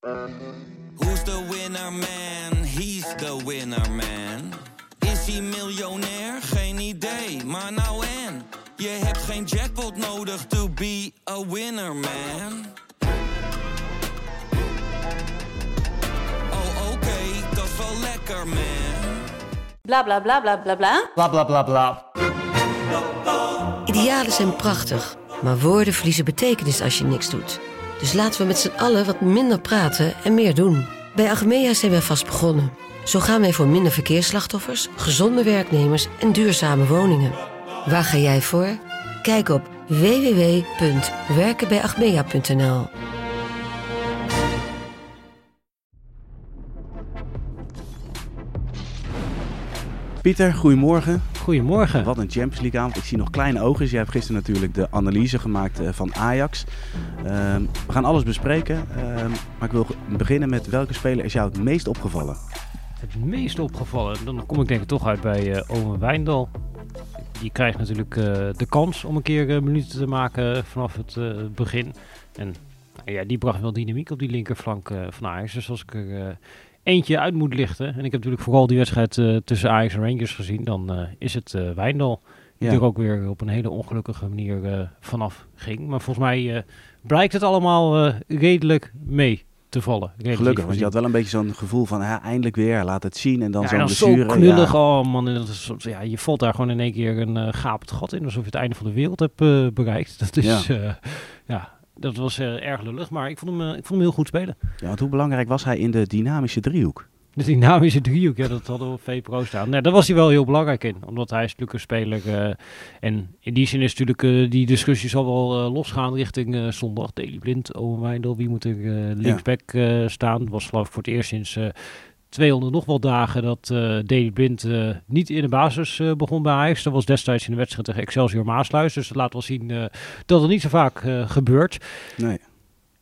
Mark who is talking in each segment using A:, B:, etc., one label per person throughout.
A: Who's the winner man? He's the winner man. Is hij miljonair? Geen idee, maar nou en. Je hebt geen jackpot nodig to be a winner man. Oh oké, dat is wel lekker man.
B: Bla bla bla bla bla bla.
C: Bla bla bla bla.
D: Idealen zijn prachtig, maar woorden verliezen betekenis als je niks doet. Dus laten we met z'n allen wat minder praten en meer doen. Bij Agmea zijn we vast begonnen. Zo gaan wij voor minder verkeersslachtoffers, gezonde werknemers en duurzame woningen. Waar ga jij voor? Kijk op www.werkenbijagmea.nl
E: Pieter, goedemorgen.
F: Goedemorgen.
E: Wat een Champions League avond. Ik zie nog kleine ogen. Jij hebt gisteren natuurlijk de analyse gemaakt eh, van Ajax. Ehm, we gaan alles bespreken. Ehm, maar ik wil beginnen met welke speler is jou het meest opgevallen?
F: Het meest opgevallen, dan kom ik denk ik toch uit bij uh, Owen Wijndal. Die krijgt natuurlijk uh, de kans om een keer uh, minuten te maken vanaf het begin. En ja, die bracht wel dynamiek op die linkerflank van Ajax. Dus als ik er eentje uit moet lichten, en ik heb natuurlijk vooral die wedstrijd tussen Ajax en Rangers gezien, dan is het Wijndal. Die ja. er ook weer op een hele ongelukkige manier vanaf ging. Maar volgens mij blijkt het allemaal redelijk mee te vallen.
E: Gelukkig, want je had wel een beetje zo'n gevoel van ja, eindelijk weer, laat het zien en dan
F: ja,
E: zo'n
F: blessure. zo knullig, ja. oh man, dat is, ja, je valt daar gewoon in één keer een uh, gapend gat in, alsof je het einde van de wereld hebt uh, bereikt. Dat is, ja, uh, ja dat was erg lullig, maar ik vond, hem, ik vond hem heel goed spelen.
E: Ja, want hoe belangrijk was hij in de dynamische driehoek?
F: De dynamische driehoek, ja, dat hadden we op VPRO staan. Nee, daar was hij wel heel belangrijk in, omdat hij is natuurlijk een speler. Uh, en in die zin is natuurlijk uh, die discussie zal wel uh, losgaan richting zondag. Deli Blind, Owen Wijndal, wie moet er linksback staan? was geloof ik voor het eerst sinds 200 nog wel dagen dat Deli Blind niet in de basis begon bij Ajax. Dat was destijds in de wedstrijd tegen Excelsior Maasluis. Dus dat laat wel zien dat het niet zo vaak gebeurt.
E: Nee.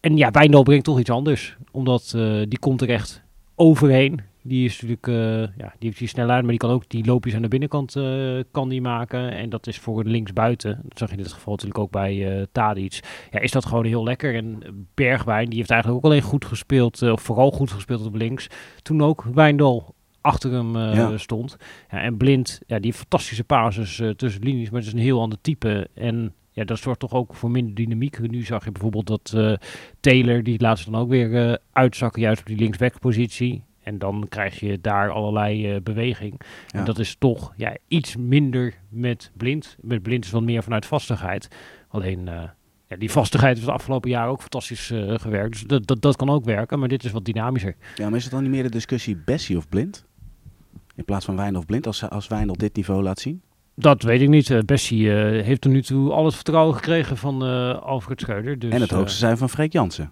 F: En ja, Wijndal brengt toch iets anders, omdat die komt er echt overheen. Die is natuurlijk, uh, ja, die heeft die snelheid, maar die kan ook die loopjes aan de binnenkant uh, kan die maken. En dat is voor linksbuiten. Dat zag je in dit geval natuurlijk ook bij uh, Tadic. Ja, is dat gewoon heel lekker. En Bergwijn, die heeft eigenlijk ook alleen goed gespeeld, of vooral goed gespeeld op links. Toen ook Wijndal achter hem ja. stond. Ja, en Blind, ja, die fantastische pases tussen linies, maar het is een heel ander type. En ja, dat zorgt toch ook voor minder dynamiek. Nu zag je bijvoorbeeld dat uh, Taylor, die laat ze dan ook weer uitzakken, juist op die linksbackpositie. En dan krijg je daar allerlei uh, beweging. Ja. En dat is toch ja, iets minder met blind. Met blind is wat meer vanuit vastigheid. Alleen ja, die vastigheid is het afgelopen jaar ook fantastisch gewerkt. Dus dat, dat, dat kan ook werken, maar dit is wat dynamischer.
E: Ja, maar is het dan niet meer de discussie Bessie of blind? In plaats van Wijndal of blind, als, als Wijndal dit niveau laat zien?
F: Dat weet ik niet. Bessie uh, heeft tot nu toe al het vertrouwen gekregen van uh, Alfred Schreuder. Dus,
E: en het hoogste zijn van Freek Jansen.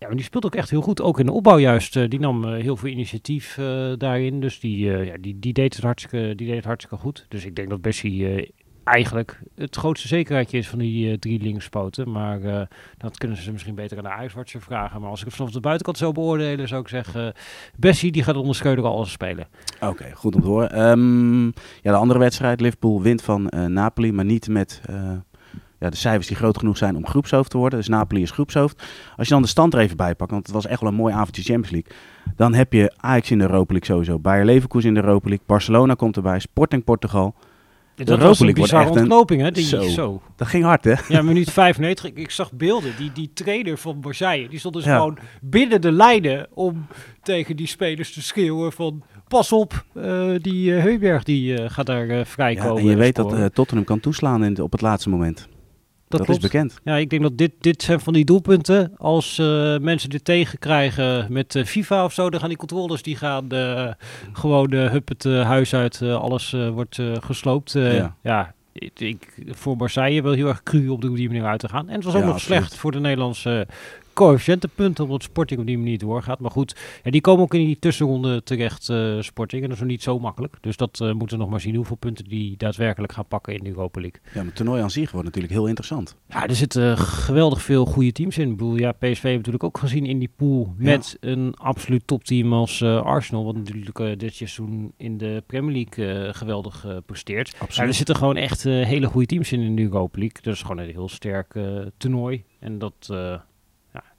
F: Ja, maar die speelt ook echt heel goed. Ook in de opbouw juist. die nam heel veel initiatief daarin. Dus die, ja, die, die, deed het hartstikke, die deed het hartstikke goed. Dus ik denk dat Bessie eigenlijk het grootste zekerheidje is van die drie linkspoten. Maar dat kunnen ze misschien beter aan de ijswatcher vragen. Maar als ik het vanaf de buitenkant zou beoordelen, zou ik zeggen... Bessie, die gaat onder Schreuder alles spelen.
E: Oké, goed om te horen. Um, ja, de andere wedstrijd, Liverpool wint van Napoli, maar niet met... ja, de cijfers die groot genoeg zijn om groepshoofd te worden. Dus Napoli is groepshoofd. Als je dan de stand er even bij pakt, want het was echt wel een mooi avondje Champions League. Dan heb je Ajax in de Europa League sowieso. Bayer Leverkusen in de Europa League. Barcelona komt erbij. Sporting Portugal.
F: De dat was een bizarre ontknoping, hè? Die,
E: zo.
F: zo.
E: Dat ging hard, hè?
F: Ja, minuut 95. Ik, ik zag beelden. Die, die trainer van Marseille, die stond dus ja. gewoon binnen de lijnen om tegen die spelers te schreeuwen van... Pas op, uh, die uh, Heuberg die uh, gaat daar vrijkomen.
E: Ja, en je weet dat Tottenham kan toeslaan in, op het laatste moment. Dat, dat is bekend.
F: Ja, ik denk dat dit, dit zijn van die doelpunten. Als uh, mensen dit tegenkrijgen met uh, FIFA of zo, dan gaan die controllers die gaan uh, gewoon hup het huis uit. alles wordt gesloopt. ja. ja. Ik, voor Marseille wel heel erg cru op die manier uit te gaan. En het was ook ja, nog absoluut. slecht voor de Nederlandse coëfficiëntenpunten omdat Sporting op die manier doorgaat. Maar goed, ja, die komen ook in die tussenronde terecht, uh, Sporting. En dat is nog niet zo makkelijk. Dus dat uh, moeten we nog maar zien hoeveel punten die daadwerkelijk gaan pakken in de Europa League.
E: Ja, maar het toernooi aan zich wordt natuurlijk heel interessant.
F: Ja, er zitten geweldig veel goede teams in. Ik bedoel, ja, PSV heeft natuurlijk ook gezien in die pool met ja. een absoluut topteam als Arsenal. Wat natuurlijk dit seizoen in de Premier League geweldig presteert. Ja, er zitten gewoon echt hele goede teams in in de Europa League. Dus gewoon een heel sterk toernooi. En dat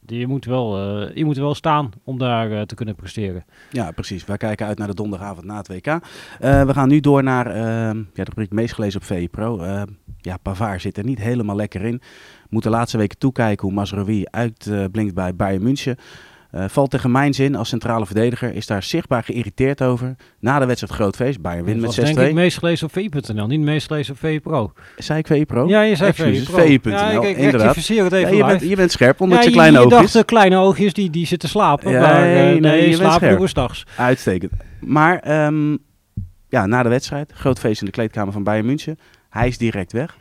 F: je moet wel, eh, je moet wel staan om daar eh, te kunnen presteren.
E: Ja, precies. Wij kijken uit naar de donderdagavond na het WK. Eh, we gaan nu door naar ja, de rubriek meest gelezen op VE Pro. Eh, ja, Pavard zit er niet helemaal lekker in. Moet de laatste weken toekijken hoe Mazraoui uitblinkt bij Bayern München. Eh, valt tegen Mainz in als centrale verdediger. Is daar zichtbaar geïrriteerd over. Na de wedstrijd groot feest. Bayern wint
F: Dat
E: met
F: was
E: 6-2.
F: denk ik meest gelezen op VE.nl, niet meest gelezen op VE Pro.
E: Zei ik VE Pro?
F: Ja, je zei VE Pro. Ja, ik, ik
E: inderdaad.
F: het
E: Ja,
F: even
E: je, bent, je bent scherp, omdat
F: Ja,
E: je kleine
F: je
E: oogjes.
F: dacht, de kleine oogjes, die, die zitten slapen.
E: Ja,
F: maar eh,
E: nee,
F: nee,
E: nee, je
F: dags.
E: Uitstekend. Maar ehm, ja, na de wedstrijd, groot feest in de kleedkamer van Bayern München. Hij is direct weg.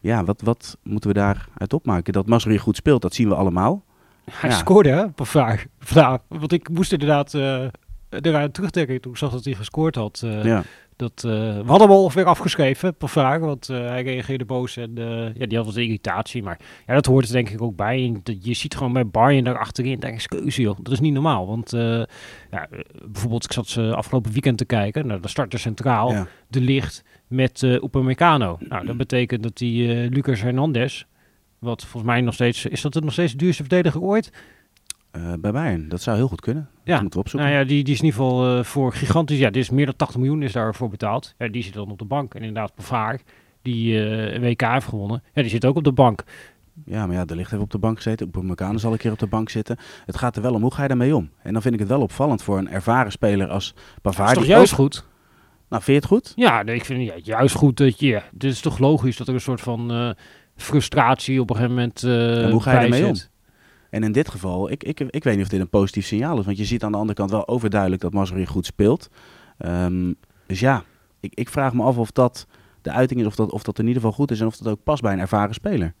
E: Ja, wat, wat moeten we daaruit opmaken? Dat Mazraoui goed speelt, dat zien we allemaal.
F: Hij
E: Ja.
F: scoorde, hè, op vraag. vandaag. Want ik moest inderdaad eh eraan terugdenken toen ik zag dat hij gescoord had. eh,
E: ja.
F: dat, eh, we hadden hem al ongeveer afgeschreven, per vraag. Want hij reageerde boos en ja, die had wat irritatie. Maar ja, dat hoort er denk ik ook bij. En je ziet gewoon bij Bayern daar achterin, daar is keuze, joh. Dat is niet normaal. Want ja, bijvoorbeeld, ik zat ze afgelopen weekend te kijken. Nou, dan start er centraal
E: Ja.
F: de licht met eh Upamecano. Nou, dat betekent dat die Lucas Hernandez, wat volgens mij nog steeds, is dat het nog steeds de duurste verdediger ooit?
E: Eh, bij Bayern, dat zou heel goed kunnen.
F: Ja.
E: Dat moeten we opzoeken.
F: Nou ja, die, die is in ieder geval eh, voor gigantisch, ja, dit is meer dan 80 miljoen is daarvoor betaald. Ja, die zit dan op de bank. En inderdaad, Pavard, die eh, een WK heeft gewonnen, ja, die zit ook op de bank.
E: Ja, maar ja, de licht heeft op de bank gezeten. Op elkaar zal een keer op de bank zitten. Het gaat er wel om, hoe ga je daarmee om? En dan vind ik het wel opvallend voor een ervaren speler als Pavard.
F: Dat is toch juist
E: ook-
F: goed?
E: Nou, vind je het goed?
F: Ja, nee, ik vind ja, juist goed dat je, ja, dit is toch logisch dat er een soort van frustratie op een gegeven moment eh
E: En hoe ga je ermee
F: zit.
E: En in dit geval, ik, ik, ik weet niet of dit een positief signaal is. Want je ziet aan de andere kant wel overduidelijk dat Mazraoui goed speelt. Ehm, dus ja, ik, ik vraag me af of dat de uiting is, of dat, of dat in ieder geval goed is. En of dat ook past bij een ervaren speler.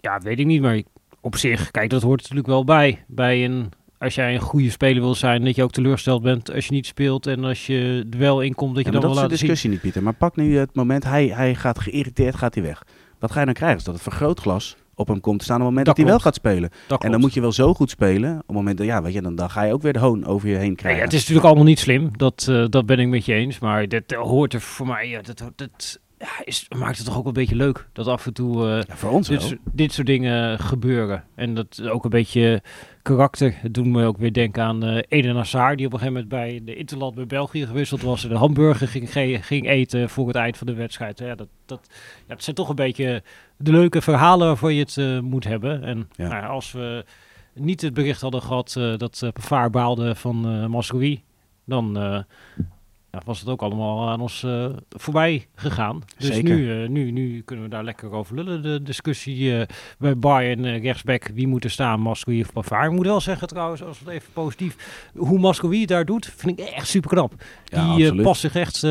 F: Ja, weet ik niet, maar op zich, kijk, dat hoort natuurlijk wel bij. Bij een, als jij een goede speler wil zijn, dat je ook teleurgesteld bent als je niet speelt. En als je er wel in komt, dat je
E: Ja,
F: dan
E: dat
F: wel
E: is de
F: laat zien.
E: discussie niet, Pieter. Maar pak nu het moment, hij, hij gaat geïrriteerd, gaat hij weg. Wat ga je dan krijgen? Is dat het vergrootglas op hem komt te staan op het moment dat,
F: Dat
E: hij wel gaat spelen.
F: Dat
E: En dan moet je wel zo goed spelen. Op het moment dat, ja, weet je, dan, dan ga je ook weer de hoon over je heen krijgen.
F: ja, het is natuurlijk allemaal niet slim, dat, eh, dat ben ik met je eens. Maar dat eh, hoort er voor mij, ja, dat, dat ja, is, maakt het toch ook wel een beetje leuk. Dat af en toe eh,
E: Ja, voor ons
F: dit, soort- dit soort dingen gebeuren. En dat ook een beetje karakter. Het doet me ook weer denken aan eh Eden Hazard, die op een gegeven moment bij de Interland bij België gewisseld was. En de hamburger ging, ge- ging eten voor het eind van de wedstrijd. Ja, dat, dat, ja, het zijn toch een beetje de leuke verhalen waarvoor je het eh, moet hebben. En
E: Ja.
F: nou als we niet het bericht hadden gehad eh, dat uh, Pavard baalde van Masroui, dan ja, was het ook allemaal aan ons eh, voorbij gegaan. Dus
E: Zeker.
F: Nu, eh, nu, nu kunnen we daar lekker over lullen. De discussie eh, bij Bayern rechtsback, wie moet er staan, Masroui of Pavard. Ik moet wel zeggen trouwens, als we het even positief, hoe Masroui het daar doet, vind ik echt super knap.
E: Ja,
F: die past zich echt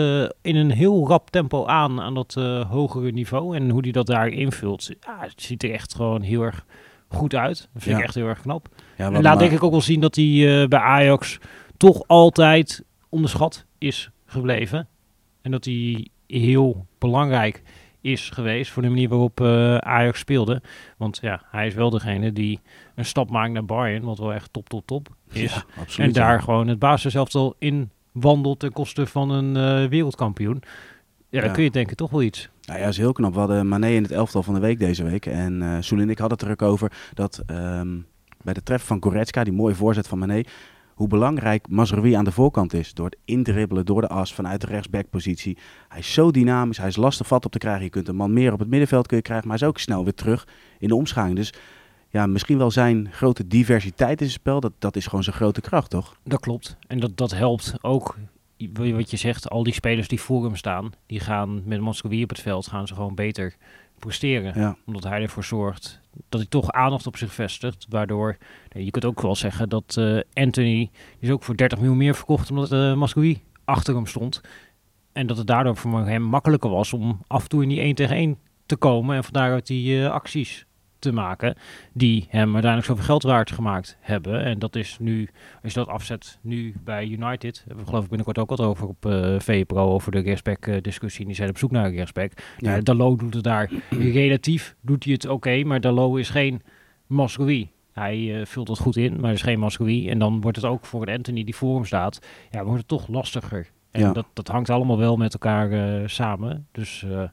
F: in een heel rap tempo aan aan dat hogere niveau. En hoe hij dat daar invult, ja, het ziet er echt gewoon heel erg goed uit. Dat vind
E: Ja.
F: ik echt heel erg knap.
E: Ja,
F: En laat
E: maar-
F: denk ik ook wel zien dat hij bij Ajax toch altijd onderschat is gebleven. En dat hij heel belangrijk is geweest voor de manier waarop eh, Ajax speelde. Want ja, hij is wel degene die een stap maakt naar Bayern, wat wel echt top, top, top is.
E: Ja, absoluut.
F: en daar
E: ja.
F: gewoon het basiselftal in wandelt ten koste van een eh, wereldkampioen. Ja, dan
E: Ja.
F: kun je denken toch wel iets.
E: Nou ja, is heel knap. We hadden Mané in het elftal van de week deze week. En eh Soel en ik hadden het er ook over dat ehm, bij de treffer van Goretzka, die mooie voorzet van Mané, hoe belangrijk Mazraoui aan de voorkant is. Door het indribbelen, door de as, vanuit de rechtsbackpositie. Hij is zo dynamisch, hij is lastig vat op te krijgen. Je kunt een man meer op het middenveld krijgen, maar hij is ook snel weer terug in de omschaling. Dus ja, misschien wel zijn grote diversiteit in zijn spel, dat, dat is gewoon zijn grote kracht, toch?
F: Dat klopt. En dat, dat helpt ook, wat je zegt, al die spelers die voor hem staan, die gaan met Moscovici op het veld, gaan ze gewoon beter presteren.
E: Ja,
F: Omdat hij ervoor zorgt dat hij toch aandacht op zich vestigt. Waardoor, nee, je kunt ook wel zeggen dat eh, Anthony, is ook voor 30 miljoen meer verkocht omdat uh, Moscovici achter hem stond. En dat het daardoor voor hem makkelijker was om af en toe in die 1 tegen 1 te komen. En van daaruit die eh, acties te maken die hem uiteindelijk zoveel geld waard gemaakt hebben. En dat is nu, als je dat afzet nu bij United, hebben we geloof ik binnenkort ook wat over op uh, VPRO, over de rechtsback uh, discussie. Die zijn op zoek naar een rechtsback.
E: Ja.
F: Dalot doet het daar relatief, doet hij het oké, maar Dalot is geen Mascoui. Hij uh, vult het goed in, maar is geen Mascoui. En dan wordt het ook voor een Anthony die voor hem staat, ja, wordt het toch lastiger. En
E: Ja.
F: dat, dat hangt allemaal wel met elkaar uh, samen. Dus uh,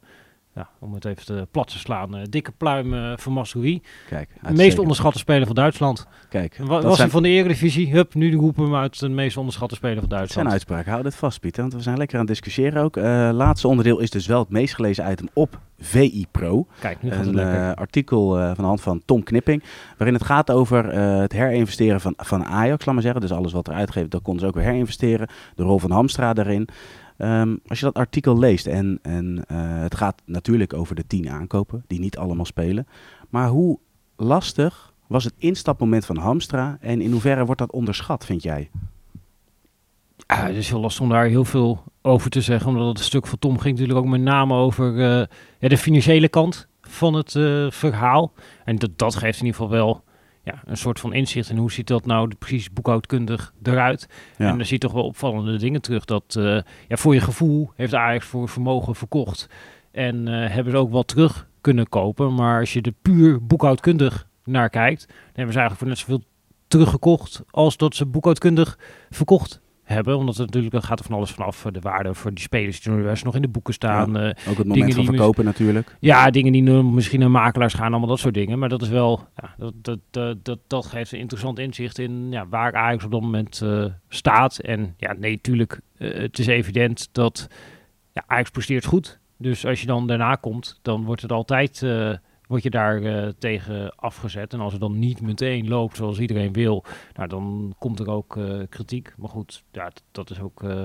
F: ja, om het even te plat te slaan, eh, dikke pluim eh voor Masroui.
E: Kijk,
F: De meest onderschatte speler van Duitsland.
E: Kijk,
F: Wa-
E: dat
F: was
E: zijn,
F: hij van de Eredivisie? Hup, nu roepen we hem uit de meest onderschatte speler van
E: dat zijn
F: Duitsland.
E: uitspraken. Hou dit vast, Pieter, want we zijn lekker aan het discussiëren ook. Eh laatste onderdeel is dus wel het meest gelezen item op VI Pro.
F: Kijk, nu gaat
E: Een artikel van de hand van Tom Knipping, waarin het gaat over het herinvesteren van, van Ajax, laat maar zeggen. Dus alles wat er uitgeeft, dat konden ze ook weer herinvesteren. De rol van Hamstra daarin. Ehm, als je dat artikel leest, en, en eh, het gaat natuurlijk over de tien aankopen, die niet allemaal spelen. Maar hoe lastig was het instapmoment van Hamstra en in hoeverre wordt dat onderschat, vind jij?
F: Ja, het is heel lastig om daar heel veel over te zeggen, omdat het stuk van Tom ging natuurlijk ook met name over eh, ja, de financiële kant van het eh, verhaal. En dat, dat geeft in ieder geval wel ja, een soort van inzicht in hoe ziet dat nou precies boekhoudkundig eruit.
E: Ja.
F: En dan zie je toch wel opvallende dingen terug. Dat eh, ja, voor je gevoel heeft Ajax voor vermogen verkocht en eh, hebben ze ook wel terug kunnen kopen. Maar als je er puur boekhoudkundig naar kijkt, dan hebben ze eigenlijk voor net zoveel teruggekocht als dat ze boekhoudkundig verkocht hebben. Omdat het natuurlijk gaat er van alles vanaf. eh, De waarde voor die spelers die nu nog in de boeken staan. eh,
E: Ook het
F: Dingen
E: moment van verkopen natuurlijk.
F: ja, dingen die nu misschien naar makelaars gaan, allemaal dat soort dingen. Maar dat is wel, ja, dat, dat, dat, dat, dat geeft een interessant inzicht in ja, waar Ajax op dat moment eh, staat. En ja, nee, tuurlijk, het is evident dat ja, Ajax presteert goed. Dus als je dan daarna komt, dan wordt het altijd, word je daar eh, tegen afgezet. En als het dan niet meteen loopt zoals iedereen wil, nou, dan komt er ook eh, kritiek. Maar goed, ja, dat, is ook eh,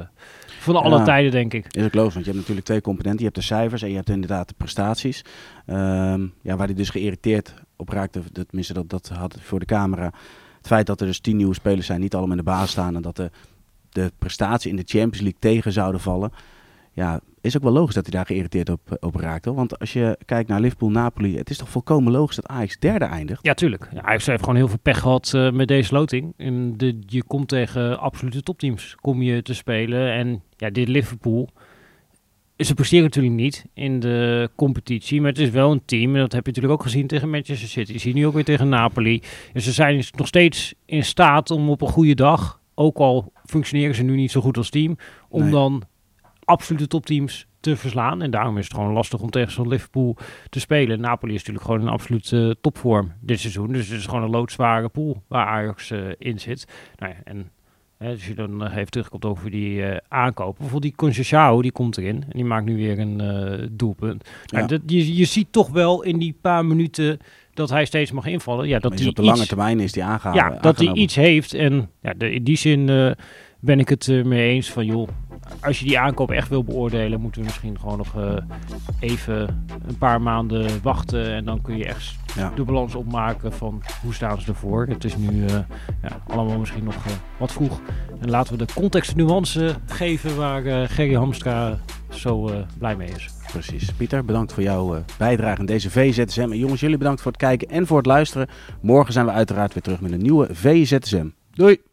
F: van alle
E: Ja.
F: tijden, denk ik.
E: Is ook logisch, want je hebt natuurlijk twee componenten. Je hebt de cijfers en je hebt inderdaad de prestaties. Ehm, ja, waar hij dus geïrriteerd op raakte, dat, tenminste dat, dat had voor de camera. Het feit dat er dus tien nieuwe spelers zijn, niet allemaal in de baas staan. En dat de, de prestatie in de Champions League tegen zouden vallen. Ja, is ook wel logisch dat hij daar geïrriteerd op, op raakte. Want als je kijkt naar Liverpool-Napoli, het is toch volkomen logisch dat Ajax derde eindigt.
F: Ja, tuurlijk. Ja, Ajax heeft gewoon heel veel pech gehad eh, met deze loting. En de, je komt tegen absolute topteams kom je te spelen. En ja, dit Liverpool, ze presteren natuurlijk niet in de competitie. Maar het is wel een team, en dat heb je natuurlijk ook gezien tegen Manchester City. Je ziet nu ook weer tegen Napoli. En ze zijn nog steeds in staat om op een goede dag, ook al functioneren ze nu niet zo goed als team, om
E: Nee.
F: dan absolute topteams te verslaan. En daarom is het gewoon lastig om tegen zo'n Liverpool te spelen. Napoli is natuurlijk gewoon een absolute topvorm dit seizoen. Dus het is gewoon een loodzware pool waar Ajax eh, in zit. Nou ja, en hè, als je dan nog even terugkomt over die eh, aankopen. Bijvoorbeeld die Conceição, die komt erin. En die maakt nu weer een eh, doelpunt. Nou,
E: Ja.
F: dat, je, je ziet toch wel in die paar minuten dat hij steeds mag invallen. Ja, dat hij
E: op de lange
F: iets-
E: termijn is die aangehouden.
F: ja, dat hij iets heeft. En ja, de, in die zin eh, ben ik het eh, mee eens van, joh, als je die aankoop echt wil beoordelen, moeten we misschien gewoon nog eh, even een paar maanden wachten. En dan kun je echt
E: Ja.
F: de balans opmaken van hoe staan ze ervoor. Het is nu eh, ja, allemaal misschien nog eh, wat vroeg. En laten we de context nuance geven waar eh, Gerry Hamstra zo eh, blij mee is.
E: Precies. Pieter, bedankt voor jouw eh, bijdrage in deze VZSM. En jongens, jullie bedankt voor het kijken en voor het luisteren. Morgen zijn we uiteraard weer terug met een nieuwe VZSM. Doei!